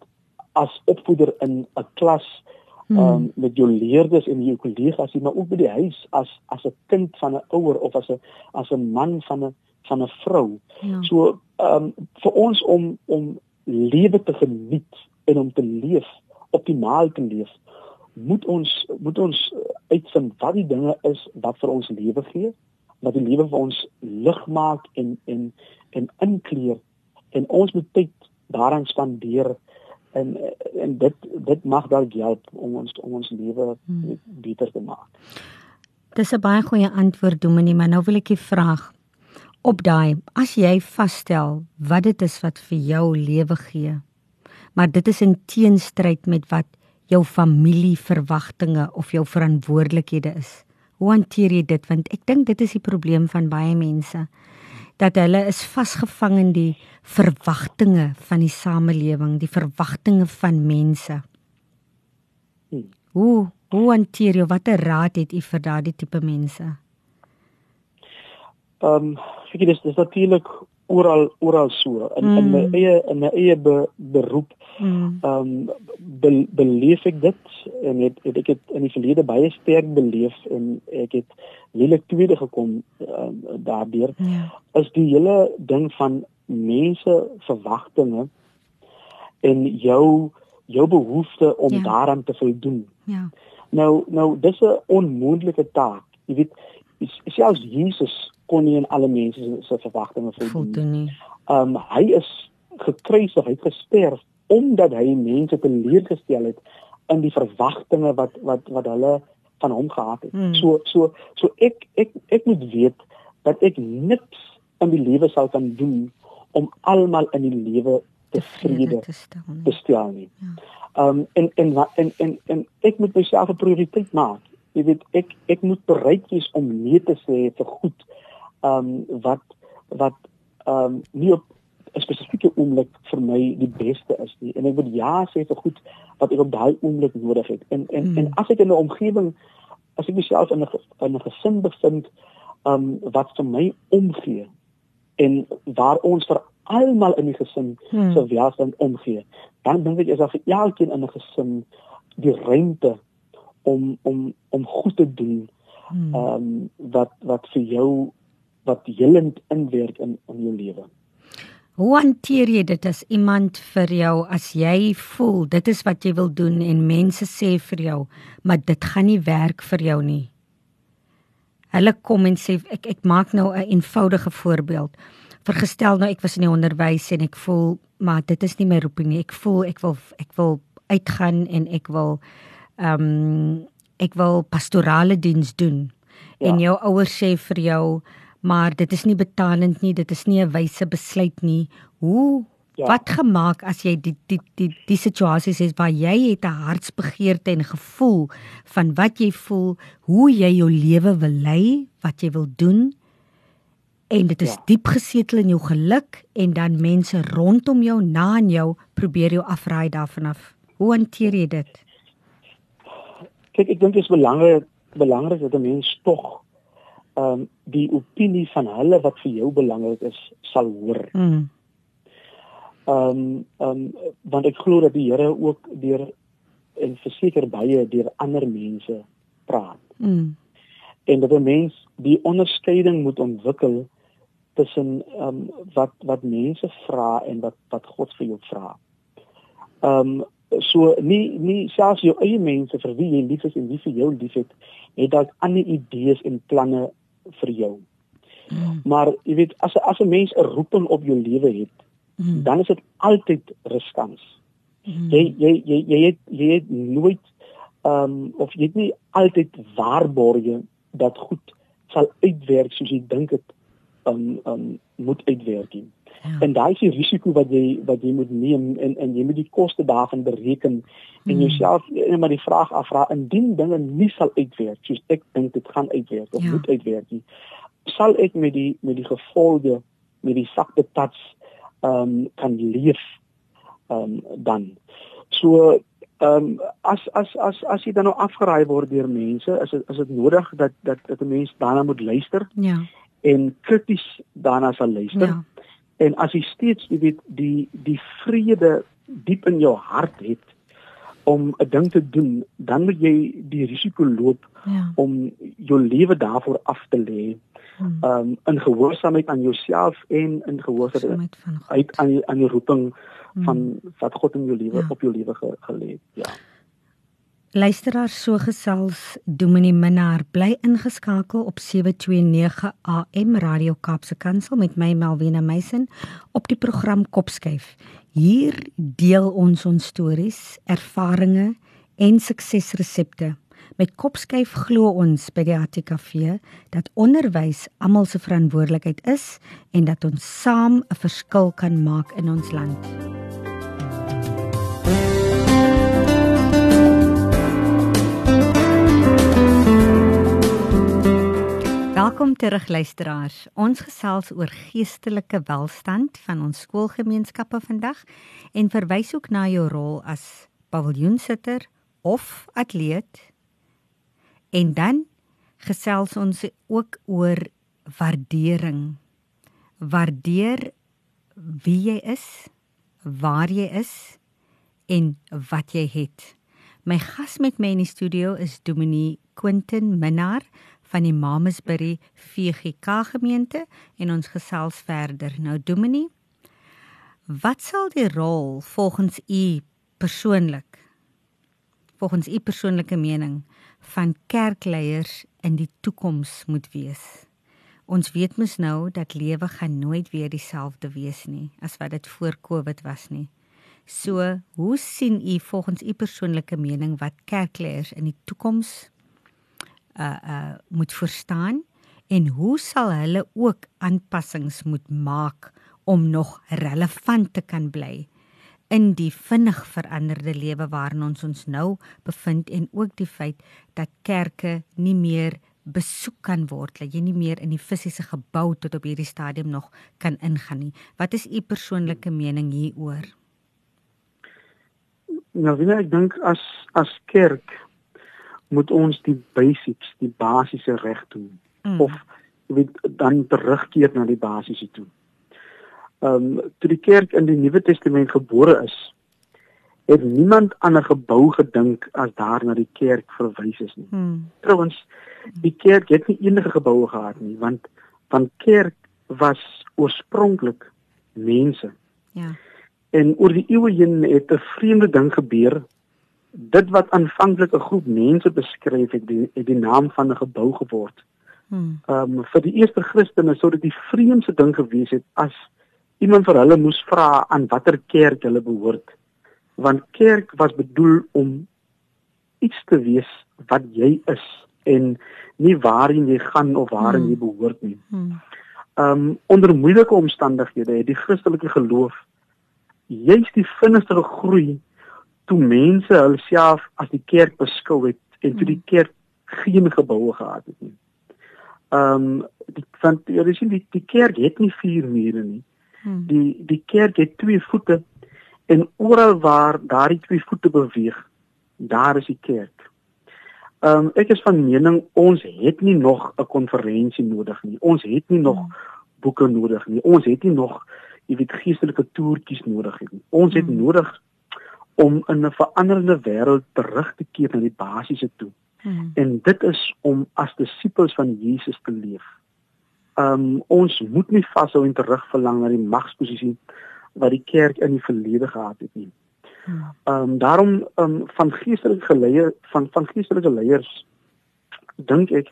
as opvoeder in 'n klas mm. um, met jou leerders en jou kollegas nie, maar ook by die huis as as 'n kind van 'n ouer of as 'n as 'n man van 'n van 'n vrou. Ja. So, ehm um, vir ons om om lewe te geniet en om te leef, optimaal te leef, moet ons moet ons uitvind wat die dinge is wat vir ons lewe gee, wat die lewe vir ons lig maak en en en inkleer en ons moet tyd daaraan spandeer en en dit dit mag dalk help om ons om ons lewe hmm. beter te maak. Dis 'n baie goeie antwoord Dominie, maar nou wil ek 'n vraag op daai as jy vasstel wat dit is wat vir jou lewe gee. Maar dit is in teenstryd met wat jou familieverwagtinge of jou verantwoordelikhede is. Hoe hanteer jy dit want ek dink dit is die probleem van baie mense dat hulle is vasgevang in die verwagtinge van die samelewing, die verwagtinge van mense. Hmm. Hoe hoe hanteer jy watter raad het u vir daardie tipe mense? Ehm, um, ek dink dis natuurlik oral oral so in mm. in my hmm. eie in my eie be, beroep hmm. ehm mm. um, be, beleef ek dit en het, het ek het in die verlede baie sterk beleef en ek het lelik tweede gekom um, daardeur ja. is die hele ding van mense verwagtinge en jou jou behoefte om ja. daaraan te voldoen. Ja. Nou nou dis 'n onmoontlike taak. Jy weet selfs Jesus kon nie aan alle mense se verwagtinge voldoen nie. Ehm um, hy is gekruisig, hy het gesterf omdat hy mense teleurgestel het in die verwagtinge wat wat wat hulle van hom gehad het. Hmm. So so so ek ek ek moet weet dat ek niks in die lewe sal kan doen om almal in die lewe tevrede te stel nie. Te stel nie. Ja. Um en, en en en en ek moet myself 'n prioriteit maak. Jy weet ek ek moet bereid wees om nee te sê vir goed um wat wat um nie op 'n spesifieke oomblik vir my die beste is nie en ek moet ja sê vir goed wat ek op daai oomblik nodig het. En en hmm. en as ek in 'n omgewing as ek myself in 'n in 'n gesin bevind um wat vir my omgee en waar ons vir almal in die gesin hmm. se welstand omgee, dan dink ek is daar vir elkeen in 'n gesin die ruimte om om om goed te doen. Hmm. Um wat wat vir jou wat helend inwerk in in jou lewe. Hoe hanteer jy dit as iemand vir jou as jy voel dit is wat jy wil doen en mense sê vir jou, maar dit gaan nie werk vir jou nie. Hulle kom en sê ek ek maak nou 'n eenvoudige voorbeeld. Vergestel nou ek was in die onderwys en ek voel maar dit is nie my roeping nie. Ek voel ek wil ek wil uitgaan en ek wil ehm um, ek wil pastorale diens doen. Ja. En jou ouers sê vir jou maar dit is nie betalend nie, dit is nie 'n wyse besluit nie. Hoe ja. wat gemaak as jy die die die die situasies is waar jy het 'n hartsbegeerte en gevoel van wat jy voel, hoe jy jou lewe wil lei, wat jy wil doen en dit is ja. diep gesetel in jou geluk en dan mense rondom jou na aan jou probeer jou afraai daarvan af. Hoe hanteer jy dit? Kyk, ek dink dit is belangrik belangrik dat 'n mens tog ehm um, die opinie van hulle wat vir jou belangrik is sal hoor. Mm. Ehm um, ehm um, want ek glo dat die Here ook deur en verseker baie deur ander mense praat. Mm. En dat 'n mens die onderskeiding moet ontwikkel tussen ehm um, wat wat mense vra en wat wat God vir jou vra. Ehm um, so nie nie selfs jou eie mense vir wie jy lief is en wie vir jou lief het, het dalk ander idees en planne vir jou. Mm. Maar jy weet as as 'n mens 'n roeping op jou lewe het, mm. dan is dit altyd riskant. Mm. Jy jy jy jy het jy het nooit ehm um, of jy het nie altyd waarborge dat goed sal uitwerk soos jy dink dit ehm um, ehm um, moet uitwerk nie. Ja. En daai is die risiko wat jy wat jy moet neem en en jy moet die koste daarvan bereken en mm. jouself net maar die vraag afvra indien dinge nie sal uitwerk soos ek dink dit gaan uitwerk of ja. moet uitwerk nie sal ek met die met die gevolge met die sakte tats ehm um, kan leef ehm um, dan so ehm um, as as as as jy dan nou afgeraai word deur mense is dit is dit nodig dat dat dat 'n mens daarna moet luister ja en krities daarna sal luister ja. En as jy steeds jy weet die die vrede diep in jou hart het om 'n ding te doen, dan moet jy die risiko loop ja. om jou lewe daarvoor af te lê. Hmm. Um in gehoorsaamheid aan jouself en in gehoorsaamheid uit aan die, aan die roeping hmm. van wat God in jou lewe ja. op jou lewe ge, gelê het. Ja. Luisteraar so gesels Dominee Minnar bly ingeskakel op 729 AM Radio Kaapse Kansel met my Melvina Meisen op die program Kopskyf. Hier deel ons ons stories, ervarings en suksesresepte. Met Kopskyf glo ons by die ATKV dat onderwys almal se verantwoordelikheid is en dat ons saam 'n verskil kan maak in ons land. Welkom terug luisteraars. Ons gesels oor geestelike welstand van ons skoolgemeenskappe vandag en verwys ook na jou rol as paviljoensitter of atleet. En dan gesels ons ook oor waardering. Waardeer wie jy is, waar jy is en wat jy het. My gas met my in die studio is Dominee Quentin Minnar van die Mamasbury VGK gemeente en ons gesels verder. Nou Dominie, wat sal die rol volgens u persoonlik volgens u persoonlike mening van kerkleiers in die toekoms moet wees? Ons weet mos nou dat lewe gaan nooit weer dieselfde wees nie as wat dit voor Covid was nie. So, hoe sien u volgens u persoonlike mening wat kerkleiers in die toekoms uh uh moet verstaan en hoe sal hulle ook aanpassings moet maak om nog relevant te kan bly in die vinnig veranderde lewe waarin ons ons nou bevind en ook die feit dat kerke nie meer besoek kan word dat jy nie meer in die fisiese gebou tot op hierdie stadium nog kan ingaan nie. Wat is u persoonlike mening hieroor? Nou, ek dink as as kerk moet ons die basics, die basiese reg doen mm. of weet dan terugkeer na die basiese toe. Ehm um, toe die kerk in die Nuwe Testament gebore is, het niemand aan 'n gebou gedink as daar na die kerk verwys is nie. Mm. Trouwens, die kerk het nie enige geboue gehad nie, want van kerk was oorspronklik mense. Ja. En oor die eeue heen het 'n vreemde ding gebeur. Dit wat aanvanklik 'n groep mense beskryf het, die, het die naam van 'n gebou geword. Hmm. Ehm um, vir die eerste Christene sou dit die vreemdste ding gewees het as iemand vir hulle moes vra aan watter kerk hulle behoort. Want kerk was bedoel om iets te wees wat jy is en nie waarheen jy gaan of waarheen hmm. jy behoort nie. Hmm. Ehm um, onder moeilike omstandighede het die Christelike geloof juist die vinnigste groei toe mense hulself as die kerk beskou het en toe die hmm. kerk geen geboue gehad het nie. Ehm um, die van jy sien die die kerk het nie vier mure nie. Hmm. Die die kerk het twee voete en oral waar daardie twee voete beweeg, daar is die kerk. Ehm um, ek is van mening ons het nie nog 'n konferensie nodig nie. Ons het nie nog hmm. boeke nodig nie. Ons het nie nog jy weet geestelike toertjies nodig nie. Ons het hmm. nodig om in 'n veranderende wêreld terug te keer na die basiese toe. Hmm. En dit is om as disippels van Jesus te leef. Ehm um, ons moet nie vashou en terugverlang na die magsposisie wat die kerk in die verlede gehad het nie. Ehm um, daarom um, van geestelike leiers van van geestelike leiers dink ek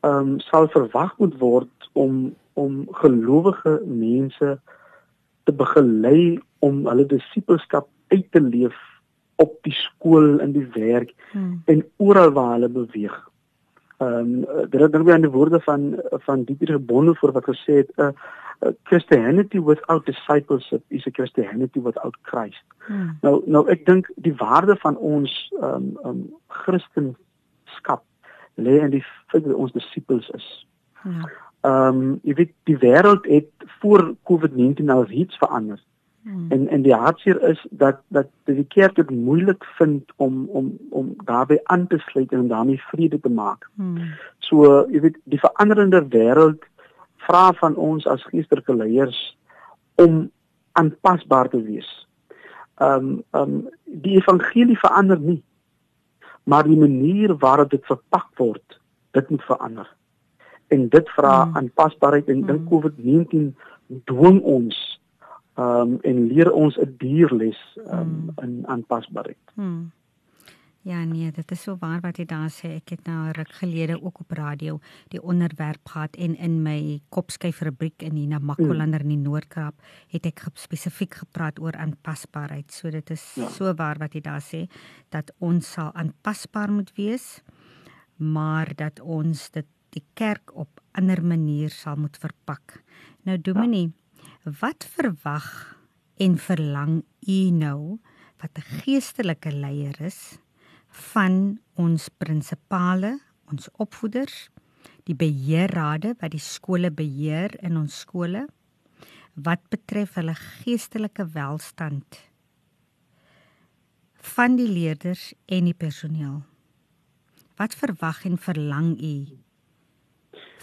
ehm um, sal verwag moet word om om gelowige mense te begelei om hulle disippelskap uit te leef op die skool en die werk hmm. en oral waar hulle beweeg. Ehm um, dit het dan weer aan die woorde van van Dietrich Bonhoeffer wat gesê het 'n uh, Christianity without discipleship is a Christianity without Christ. Hmm. Nou nou ek dink die waarde van ons um um Christenskap lê in die feit dat ons disippels is. Ja. Um jy weet die wêreld het voor COVID-19 al iets verander. Hmm. En en die hartseer is dat dat die kerk dit moeilik vind om om om daarbey aan te sluit en daarmee vrede te maak. Hmm. So jy weet die veranderende wêreld vra van ons as geestelike leiers om aanpasbaar te wees. Ehm um, ehm um, die evangelie verander nie. Maar die manier waarop dit verpak word, dit moet verander. En dit vra hmm. aanpasbaarheid en dink hmm. COVID-19 dwing ons um, en leer ons 'n dierles ehm um, hmm. in aanpasbaarheid. Hmm. Ja nee, dit is so waar wat jy daar sê. Ek het nou ruk gelede ook op radio die onderwerp gehad en in my kopskyf fabriek in die Namakolander in die Noord-Kaap het ek spesifiek gepraat oor aanpasbaarheid. So dit is ja. so waar wat jy daar sê dat ons sal aanpasbaar moet wees, maar dat ons dit die kerk op ander manier sal moet verpak. Nou Dominie, ja. Wat verwag en verlang u nou wat 'n geestelike leier is? van ons prinsipale, ons opvoeders, die beheerrade wat die skole beheer in ons skole wat betref hulle geestelike welstand van die leerders en die personeel. Wat verwag en verlang u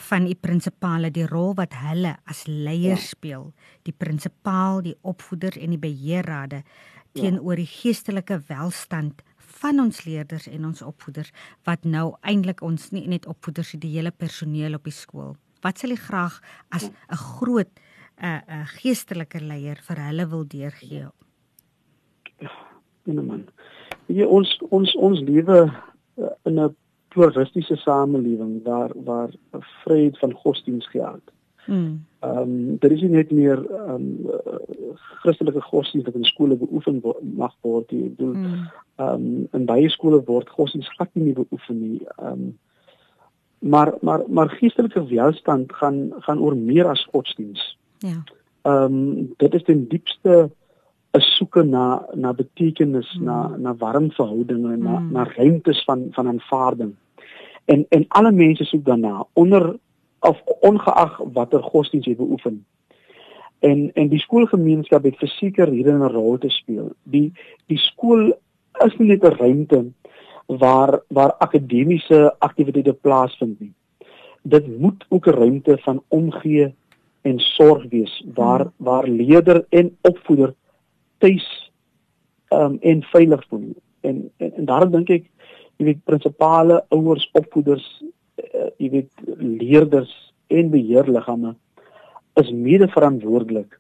van u prinsipale die rol wat hulle as leiers ja. speel, die prinsipaal, die opvoeder en die beheerrade ja. teenoor die geestelike welstand van ons leerders en ons opvoeders wat nou eintlik ons nie net opvoeders die hele personeel op die skool. Wat sal jy graag as 'n groot 'n uh, 'n uh, geestelike leier vir hulle wil deurgee? Ja, man. Jy ons ons ons lewe uh, in 'n pluralistiese samelewing waar waar vryheid van godsdiens geld. Hmm. Ehm um, daar is nie net meer ehm um, Christelike godsdienst wat in skole beoefen mag word nie. Ek bedoel hmm. ehm um, in baie skole word godsdienst glad nie beoefen nie. Ehm um, maar maar maar geestelike welstand gaan gaan oor meer as godsdienst. Ja. Ehm um, dit is ten diepste 'n soeke na na betekenis, hmm. na na warm verhoudinge, hmm. na na ruimtes van van aanvaarding. En en alle mense soek daarna onder of ongeag watter godsdienst jy beoefen. En en die skoolgemeenskap het verseker hierin 'n rol te speel. Die die skool is nie net 'n ruimte waar waar akademiese aktiwiteite plaasvind nie. Dit moet ook 'n ruimte van omgee en sorg wees waar hmm. waar leerder en opvoeder tuis um, en veilig voel. En en, en daarom dink ek jy weet prinsipale ouers opvoeders uh, jy weet leerders en beheerliggame is mede verantwoordelik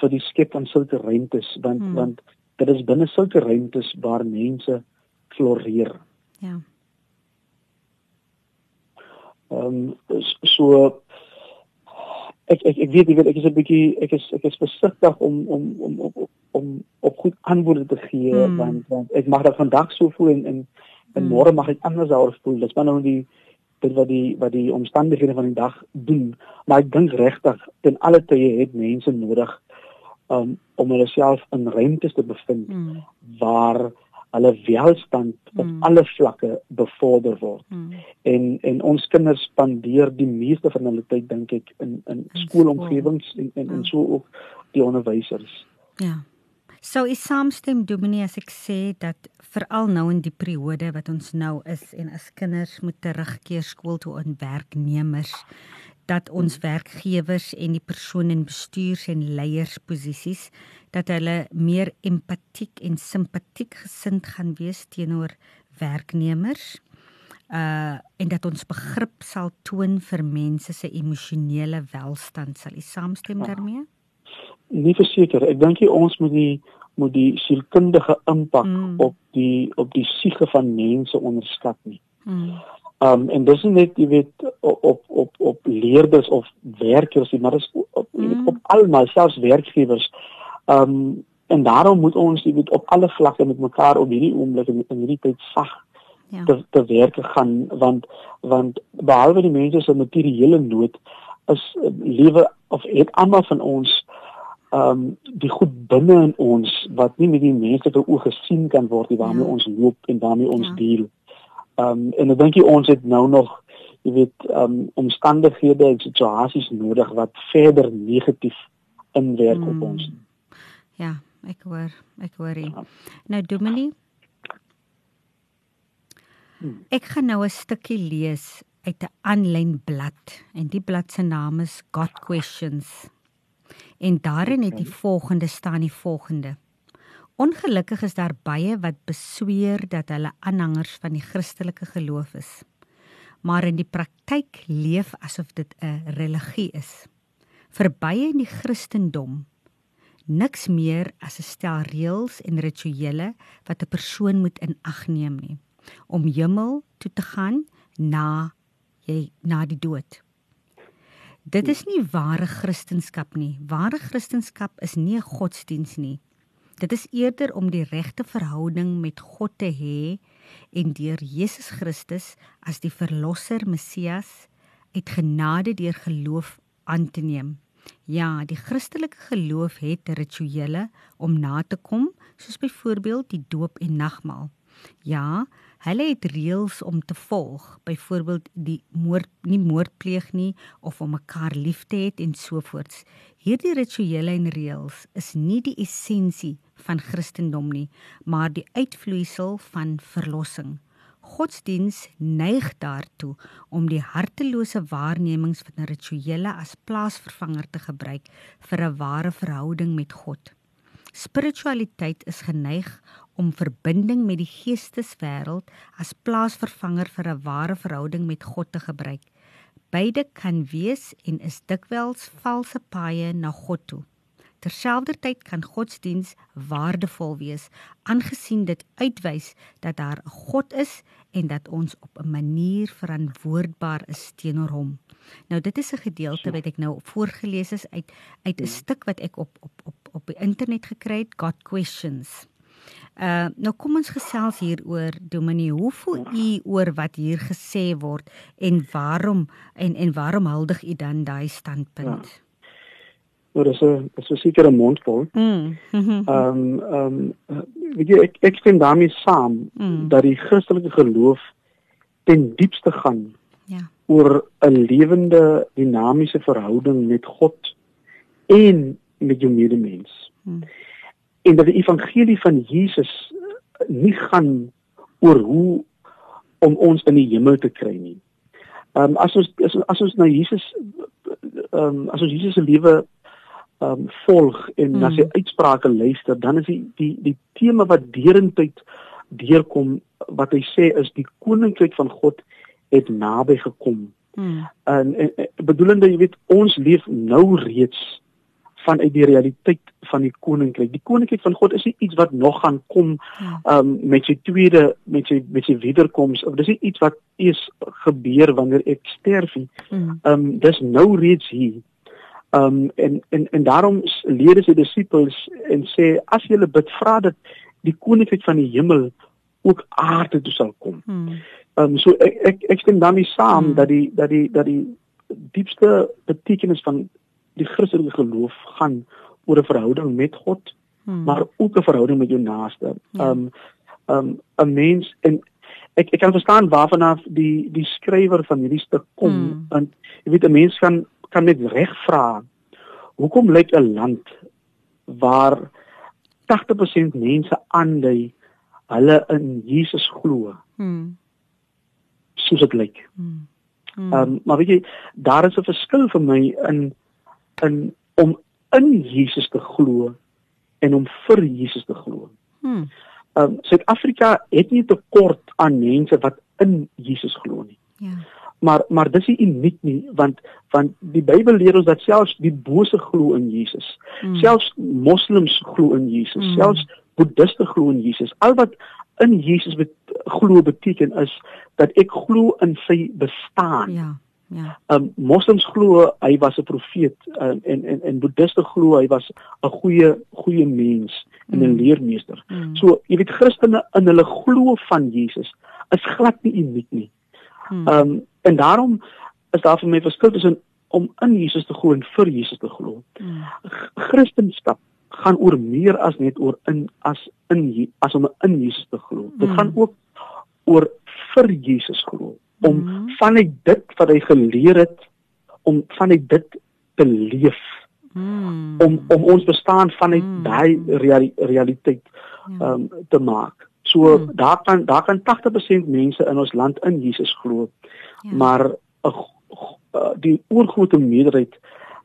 vir die skep van sulke ruimtes want hmm. want dit is binne sulke ruimtes waar mense floreer. Ja. Ehm um, so ek ek ek weet ek weet ek is 'n bietjie ek is ek is versigtig om om om om om op goed antwoorde te gee hmm. want want ek mag dit vandag so voel en en, en hmm. môre mag ek anders daaroor voel. Dit is maar nou die dit wat die wat die omstandighede van die dag doen. Maar ek dink regtig ten alle tye het mense nodig um, om hulle self in ruimtes te bevind hmm. waar hulle welstand op mm. alle vlakke bevorder word. Mm. En en ons kinders spandeer die meeste van hulle tyd dink ek in in skoolomgewings en en, en so ook die onderwysers. Ja. So is saamstem Dominee as ek sê dat veral nou in die periode wat ons nou is en as kinders moet terugkeer skool toe en werknemers dat ons werkgewers en die persone in bestuurs en leiersposisies dat hulle meer empatiek en simpatiek gesind gaan wees teenoor werknemers uh en dat ons begrip sal toon vir mense se emosionele welstand sal u saamstem ja. daarmee nie verseker ek dink ons moet die moet die sielkundige impak mm. op die op die siege van mense onderskat nie mm. Um en dis net jy weet op op op leerders of werkers, maar dis op mm. op almal selfs werkgewers. Um en daarom moet ons jy weet op alle vlakke met mekaar op hierdie oomblik in, in hierdie tyd sag ja. te te werk gaan want want behalwe die mense se materiële nood is lewe of het almal van ons um die goed binne in ons wat nie met die mense te oë gesien kan word nie waarmee ja. ons loop en waarmee ons ja. deel. Ehm um, en ek dink ons het nou nog jy weet ehm um, omstandighede en situasies nodig wat verder negatief inwerk mm. op hmm. ons. Ja, ek hoor, ek hoor jy. Ja. Nou Dominie. Hmm. Ek gaan nou 'n stukkie lees uit 'n aanlyn blad en die blad se naam is God Questions. En daarin het die volgende staan die volgende. Ongelukkig is daar baie wat besweer dat hulle aanhangers van die Christelike geloof is, maar in die praktyk leef asof dit 'n religie is. Vir baie in die Christendom niks meer as 'n stel reëls en rituele wat 'n persoon moet in ag neem nie om hemel toe te gaan na jy na die dood. Dit is nie ware Christendom nie. Ware Christendom is nie 'n godsdiens nie. Dit is eerder om die regte verhouding met God te hê en deur Jesus Christus as die verlosser Messias uit genade deur geloof aan te neem. Ja, die Christelike geloof het rituele om na te kom, soos byvoorbeeld die doop en nagmaal. Ja, hulle het reëls om te volg, byvoorbeeld die moord nie moord pleeg nie of om mekaar lief te hê en so voorts. Hierdie rituele en reëls is nie die essensie van Christendom nie, maar die uitvloeisel van verlossing. Godsdiens neig daartoe om die hartelose waarnemings van rituele as plaasvervanger te gebruik vir 'n ware verhouding met God. Spiritualiteit is geneig om verbinding met die geesteswêreld as plaasvervanger vir 'n ware verhouding met God te gebruik. Beide kan wees en is dikwels valse paaie na God toe. Terselfdertyd kan godsdiens waardevol wees aangesien dit uitwys dat daar 'n God is en dat ons op 'n manier verantwoordbaar is teenoor hom. Nou dit is 'n gedeelte wat ek nou voorgeles is uit uit 'n stuk wat ek op op op op die internet gekry het, God Questions. Uh nou kom ons gesels hier oor Dominee, hoe voel u oor wat hier gesê word en waarom en en waarom huldig u dan daai standpunt? Ja. Nou dis 'n dis 'n sekere mondvol. Mm. Ehm um, ehm um, weet jy ek ek stem daarmee saam mm. dat die Christelike geloof ten diepste gaan ja. oor 'n lewende dinamiese verhouding met God en met jou medemens. Hmm. En dat die evangelie van Jesus nie gaan oor hoe om ons in die hemel te kry nie. Ehm um, as ons as, as ons na Jesus ehm um, as ons Jesus se lewe ehm um, volg en hmm. na sy uitsprake luister, dan is die die die tema wat deurentyd deurkom wat hy sê is die koninkryk van God het naby gekom. Hmm. En, en bedoelende jy weet ons leef nou reeds vanuit die realiteit van die koninkryk. Die koninkryk van God is nie iets wat nog gaan kom um met sy tweede met sy met sy wederkoms. Dit is nie iets wat eers gebeur wanneer ek sterf nie. Hmm. Um dis nou reeds hier. Um en en en daarom leer sy disippels en sê as julle bid vra dat die koninkryk van die hemel ook aarde toe sal kom. Hmm. Um so ek ek, ek stem daarmee saam hmm. dat die dat die dat die diepste betekenis van die Christelike geloof gaan oor 'n verhouding met God, hmm. maar ook 'n verhouding met jou naaste. Ja. Um um 'n mens en ek ek kan verstaan waarvan af die die skrywer van hierdie stuk kom hmm. want jy weet 'n mens kan kan net reg vra hoekom lyk 'n land waar 80% mense aandui hulle in Jesus glo. Hmm. Soos dit lyk. Hmm. Hmm. Um, maar weet jy, daar is 'n verskil vir my in in om in Jesus te glo en om vir Jesus te glo. Hmm. Um Suid-Afrika het nie tekort aan mense wat in Jesus glo nie. Ja. Maar maar dis nie uniek nie want want die Bybel leer ons dat selfs die bose glo in Jesus. Hmm. Selfs moslems glo in Jesus. Hmm. Selfs boeddiste glo in Jesus. Al wat in Jesus bet glo beteken is dat ek glo in sy bestaan. Ja. Ja. Um moslems glo hy was 'n profeet um, en en en boeddiste glo hy was 'n goeie goeie mens en 'n mm. leermeester. Mm. So, jy weet Christene in hulle glo van Jesus is glad nie uniek nie. Mm. Um en daarom is daar vir my verskil tussen om in Jesus te glo en vir Jesus te glo. Mm. Christendom gaan oor meer as net oor in as in as om in Jesus te glo. Dit mm. gaan ook oor vir Jesus glo om mm -hmm. vanuit dit wat hy geleer het om vanuit dit te leef. Mm. om om ons bestaan vanuit mm. daai reali realiteit ja. um te maak. So mm. daar kan daar kan 80% mense in ons land in Jesus glo. Ja. Maar uh, die oorgrootste meerderheid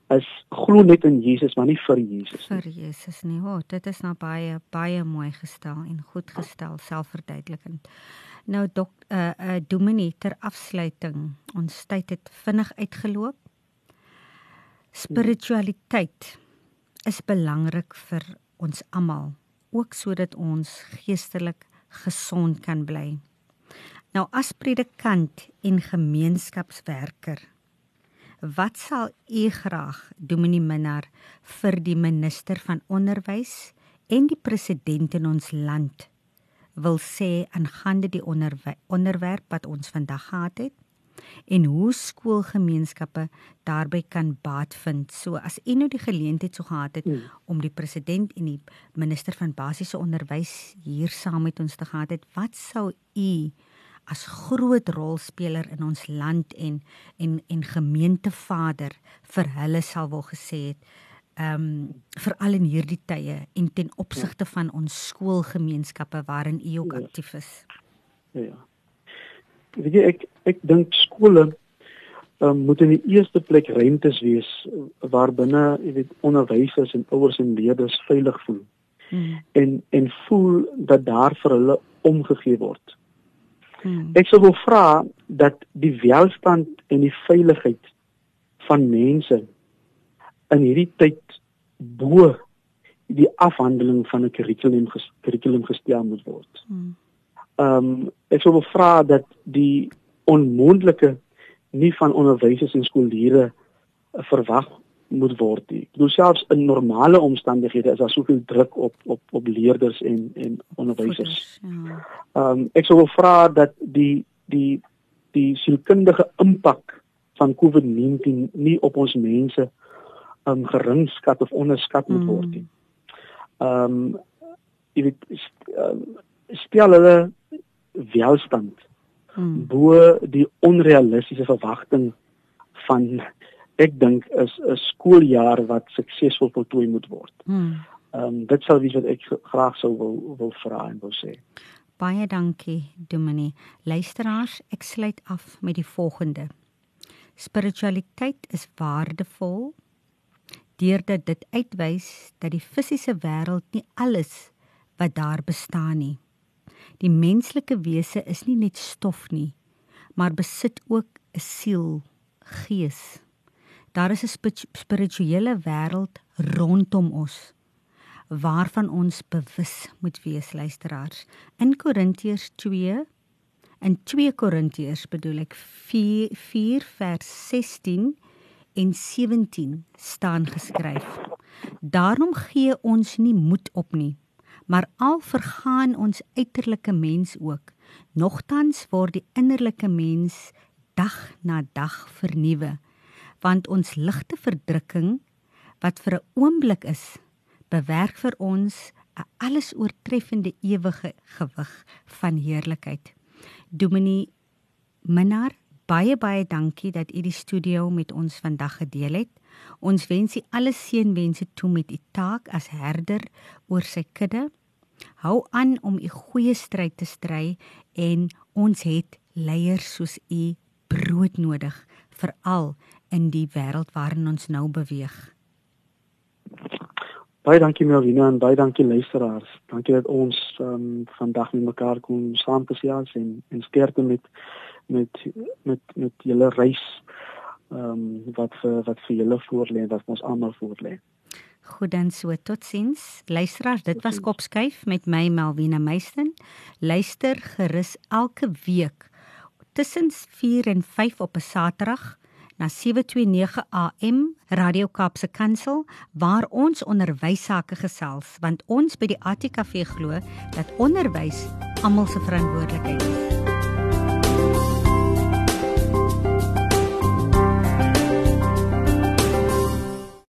is glo net in Jesus maar nie vir Jesus nie. Vir Jesus nie. O, oh, dit is nou baie baie mooi gestel en goed gestel, selfverduidelikend. Nou dok uh uh Dominee ter afsluiting. Ons tyd het vinnig uitgeloop. Spiritualiteit is belangrik vir ons almal, ook sodat ons geestelik gesond kan bly. Nou as predikant en gemeenskapswerker, wat sal u graag Dominee Minnar vir die minister van onderwys en die president in ons land wil sê aangaande die onderwerp wat ons vandag gehad het en hoe skoolgemeenskappe daarbey kan baat vind. So as u nou die geleentheid sou gehad het mm. om die president en die minister van basiese onderwys hier saam met ons te gehad het, wat sou u as groot rolspeler in ons land en en en gemeentevader vir hulle sal wil gesê het ehm um, veral in hierdie tye en ten opsigte ja. van ons skoolgemeenskappe waarin u ook ja. aktief is. Ja. Weet jy ek ek dink skole um, moet in die eerste plek ruimtes wees waar binne jy weet onderwysers en ouers en leerders veilig voel. Hmm. En en voel dat daar vir hulle omgegee word. Hmm. Ek sou wil vra dat die welstand en die veiligheid van mense in hierdie tyd bo die afhandeling van 'n kurrikulum kurrikulum gestel moet word. Hmm. Ehm um, ek sou vra dat die onmoontlike nie van onderwysers en skoolleerders verwag moet word nie. Ek bedoel selfs in normale omstandighede is daar soveel druk op op op leerders en en onderwysers. Ja. Ehm ja. um, ek sou vra dat die die die sielkundige impak van COVID-19 nie op ons mense um, geringskat of onderskat moet word nie. Ehm um, jy weet um, stel hulle welstand mm. bo die onrealistiese verwagting van ek dink is 'n skooljaar wat suksesvol voltooi moet word. Hmm. Ehm mm. um, dit sou wees wat ek graag sou wil wil vra en wil sê. Baie dankie Dominee. Luisteraars, ek sluit af met die volgende. Spiritualiteit is waardevol deurdat dit uitwys dat die fisiese wêreld nie alles wat daar bestaan nie. Die menslike wese is nie net stof nie, maar besit ook 'n siel, gees. Daar is 'n spirituele wêreld rondom ons waarvan ons bewus moet wees luisteraars. In Korintiërs 2 in 2 Korintiërs bedoel ek 4, 4 vers 16 en 17 staan geskryf. Daarom gee ons nie moed op nie, maar al vergaan ons uiterlike mens ook, nogtans word die innerlike mens dag na dag vernuwe, want ons ligte verdrukking wat vir 'n oomblik is bewerk vir ons 'n alles oortreffende ewige gewig van heerlikheid. Dominee Minnar, baie baie dankie dat u die studio met ons vandag gedeel het. Ons wens u alle seënwense toe met u taak as herder oor sy kudde. Hou aan om u goeie stryd te stry en ons het leiers soos u broodnodig veral in die wêreld waarin ons nou beweeg. Baie dankie Melvina en baie dankie luisteraars. Dankie dat ons um, vandag met mekaar kon saamgesels en en sterkte met met met met julle reis ehm um, wat vir wat vir julle voorlê wat ons almal voorlê. Goed dan so totsiens. Luisteraars, dit was Kopskuif met my Melvina Meisten. Luister gerus elke week tussen 4 en 5 op 'n Saterdag na 729 AM Radio Kaapse Kansel waar ons onderwys sake gesels want ons by die ATKV glo dat onderwys almal se verantwoordelikheid is.